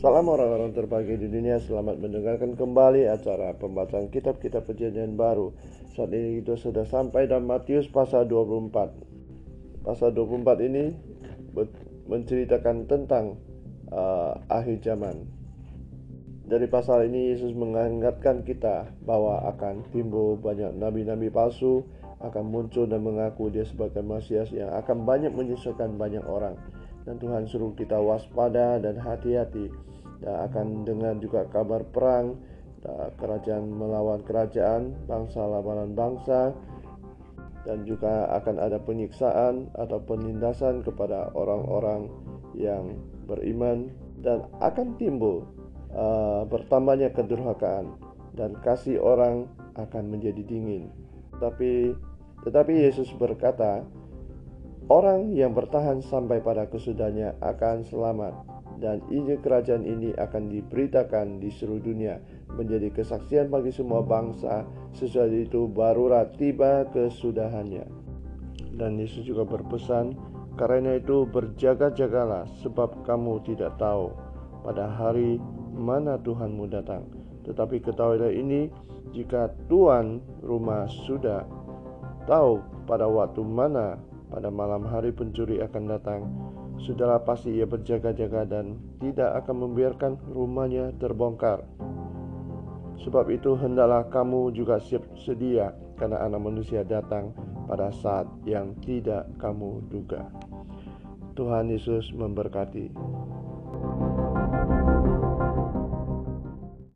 Salam orang-orang terbaik di dunia, selamat mendengarkan kembali acara pembacaan kitab-kitab perjanjian baru. Saat ini kita sudah sampai dalam Matius pasal 24 Pasal 24 ini menceritakan tentang uh, akhir zaman. Dari pasal ini Yesus mengingatkan kita bahwa akan timbul banyak nabi-nabi palsu Akan muncul dan mengaku dia sebagai Mesias yang akan banyak menyesatkan banyak orang dan Tuhan suruh kita waspada dan hati-hati. Dan akan dengar juga kabar perang kerajaan melawan kerajaan bangsa lawan bangsa. Dan juga akan ada penyiksaan atau penindasan kepada orang-orang yang beriman. Dan akan timbul uh, bertambahnya kedurhakaan. Dan kasih orang akan menjadi dingin. Tapi tetapi Yesus berkata, Orang yang bertahan sampai pada kesudahannya akan selamat dan Injil kerajaan ini akan diberitakan di seluruh dunia menjadi kesaksian bagi semua bangsa sesuatu itu barulah tiba kesudahannya. Dan Yesus juga berpesan karena itu berjaga-jagalah sebab kamu tidak tahu pada hari mana Tuhanmu datang. Tetapi ketahuilah ini jika tuan rumah sudah tahu pada waktu mana pada malam hari pencuri akan datang, sudahlah pasti ia berjaga-jaga dan tidak akan membiarkan rumahnya terbongkar. Sebab itu hendaklah kamu juga siap sedia karena anak manusia datang pada saat yang tidak kamu duga. Tuhan Yesus memberkati.